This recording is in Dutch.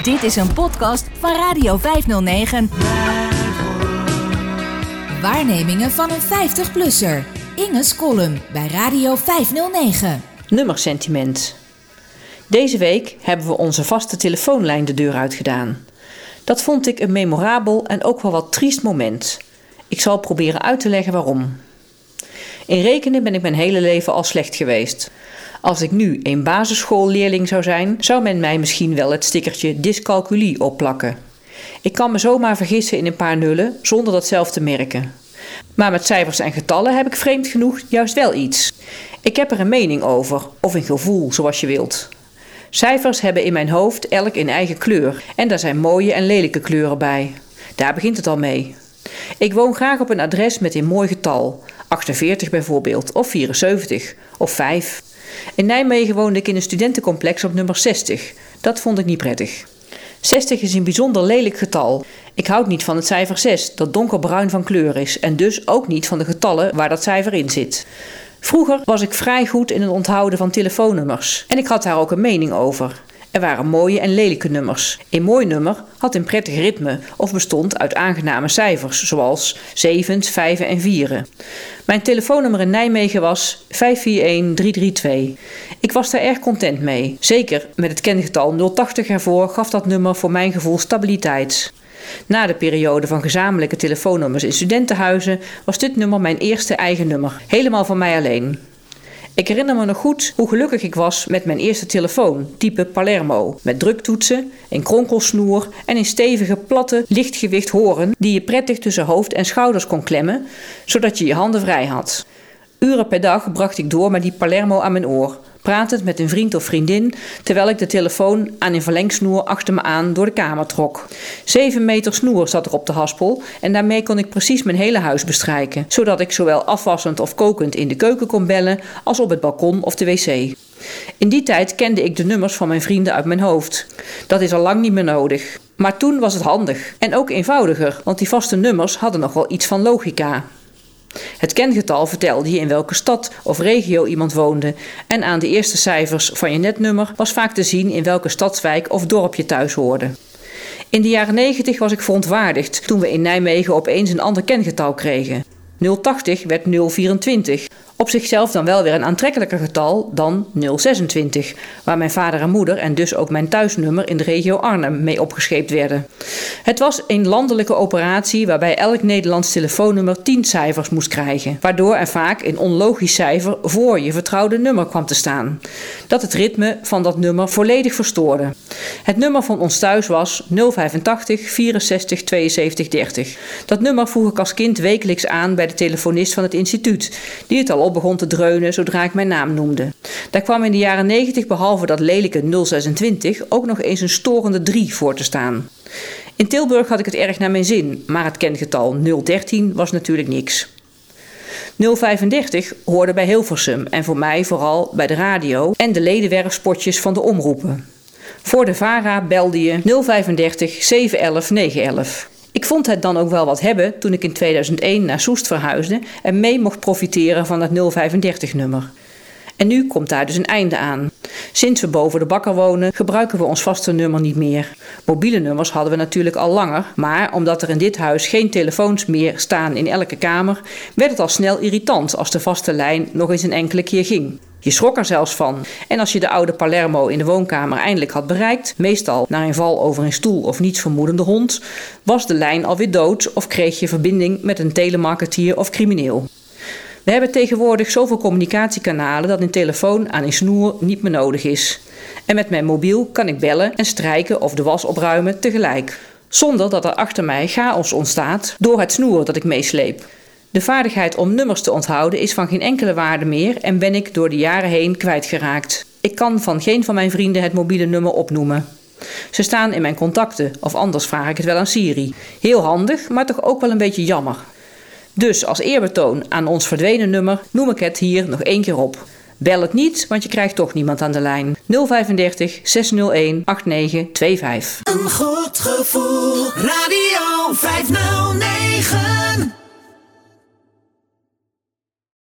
Dit is een podcast van Radio 509. Waarnemingen van een 50-plusser. Inge's column bij Radio 509. Nummersentiment. Deze week hebben we onze vaste telefoonlijn de deur uitgedaan. Dat vond ik een memorabel en ook wel wat triest moment. Ik zal proberen uit te leggen waarom. In rekenen ben ik mijn hele leven al slecht geweest. Als ik nu een basisschoolleerling zou zijn, zou men mij misschien wel het stickertje dyscalculie opplakken. Ik kan me zomaar vergissen in een paar nullen zonder dat zelf te merken. Maar met cijfers en getallen heb ik vreemd genoeg juist wel iets. Ik heb er een mening over, of een gevoel, zoals je wilt. Cijfers hebben in mijn hoofd elk een eigen kleur en daar zijn mooie en lelijke kleuren bij. Daar begint het al mee. Ik woon graag op een adres met een mooi getal, 48 bijvoorbeeld, of 74, of 5. In Nijmegen woonde ik in een studentencomplex op nummer 60. Dat vond ik niet prettig. 60 is een bijzonder lelijk getal. Ik houd niet van het cijfer 6, dat donkerbruin van kleur is, en dus ook niet van de getallen waar dat cijfer in zit. Vroeger was ik vrij goed in het onthouden van telefoonnummers en ik had daar ook een mening over. Er waren mooie en lelijke nummers. Een mooi nummer had een prettig ritme of bestond uit aangename cijfers, zoals zevens, vijven en vieren. Mijn telefoonnummer in Nijmegen was 541332. Ik was daar erg content mee. Zeker met het kengetal 080 ervoor gaf dat nummer voor mijn gevoel stabiliteit. Na de periode van gezamenlijke telefoonnummers in studentenhuizen was dit nummer mijn eerste eigen nummer, helemaal van mij alleen. Ik herinner me nog goed hoe gelukkig ik was met mijn eerste telefoon, type Palermo, met druktoetsen, een kronkelsnoer en een stevige, platte, lichtgewicht horen die je prettig tussen hoofd en schouders kon klemmen, zodat je je handen vrij had. Uren per dag bracht ik door met die Palermo aan mijn oor, pratend met een vriend of vriendin terwijl ik de telefoon aan een verlengsnoer achter me aan door de kamer trok. Zeven meter snoer zat er op de haspel en daarmee kon ik precies mijn hele huis bestrijken, zodat ik zowel afwassend of kokend in de keuken kon bellen als op het balkon of de wc. In die tijd kende ik de nummers van mijn vrienden uit mijn hoofd. Dat is al lang niet meer nodig. Maar toen was het handig en ook eenvoudiger, want die vaste nummers hadden nog wel iets van logica. Het kengetal vertelde je in welke stad of regio iemand woonde en aan de eerste cijfers van je netnummer was vaak te zien in welke stadswijk of dorp je thuis hoorde. In de jaren 90 was ik verontwaardigd toen we in Nijmegen opeens een ander kengetal kregen. 080 werd 024 op zichzelf dan wel weer een aantrekkelijker getal dan 026, waar mijn vader en moeder en dus ook mijn thuisnummer in de regio Arnhem mee opgescheept werden. Het was een landelijke operatie waarbij elk Nederlands telefoonnummer 10 cijfers moest krijgen, waardoor er vaak een onlogisch cijfer voor je vertrouwde nummer kwam te staan, dat het ritme van dat nummer volledig verstoorde. Het nummer van ons thuis was 085 64 72 30. Dat nummer vroeg ik als kind wekelijks aan bij de telefonist van het instituut, die het al op begon te dreunen zodra ik mijn naam noemde. Daar kwam in de jaren 90 behalve dat lelijke 026 ook nog eens een storende 3 voor te staan. In Tilburg had ik het erg naar mijn zin, maar het kengetal 013 was natuurlijk niks. 035 hoorde bij Hilversum en voor mij vooral bij de radio en de ledenwerfspotjes van de omroepen. Voor de VARA belde je 035 711 911. Ik vond het dan ook wel wat hebben toen ik in 2001 naar Soest verhuisde en mee mocht profiteren van het 035-nummer. En nu komt daar dus een einde aan. Sinds we boven de bakker wonen, gebruiken we ons vaste nummer niet meer. Mobiele nummers hadden we natuurlijk al langer, maar omdat er in dit huis geen telefoons meer staan in elke kamer, werd het al snel irritant als de vaste lijn nog eens een enkele keer ging. Je schrok er zelfs van. En als je de oude Palermo in de woonkamer eindelijk had bereikt, meestal na een val over een stoel of niets vermoedende hond, was de lijn alweer dood of kreeg je verbinding met een telemarketeer of crimineel. We hebben tegenwoordig zoveel communicatiekanalen dat een telefoon aan een snoer niet meer nodig is. En met mijn mobiel kan ik bellen en strijken of de was opruimen tegelijk. Zonder dat er achter mij chaos ontstaat door het snoer dat ik meesleep. De vaardigheid om nummers te onthouden is van geen enkele waarde meer en ben ik door de jaren heen kwijtgeraakt. Ik kan van geen van mijn vrienden het mobiele nummer opnoemen. Ze staan in mijn contacten, of anders vraag ik het wel aan Siri. Heel handig, maar toch ook wel een beetje jammer. Dus als eerbetoon aan ons verdwenen nummer noem ik het hier nog één keer op. Bel het niet, want je krijgt toch niemand aan de lijn. 035 601 8925. Een goed gevoel, Radio 509.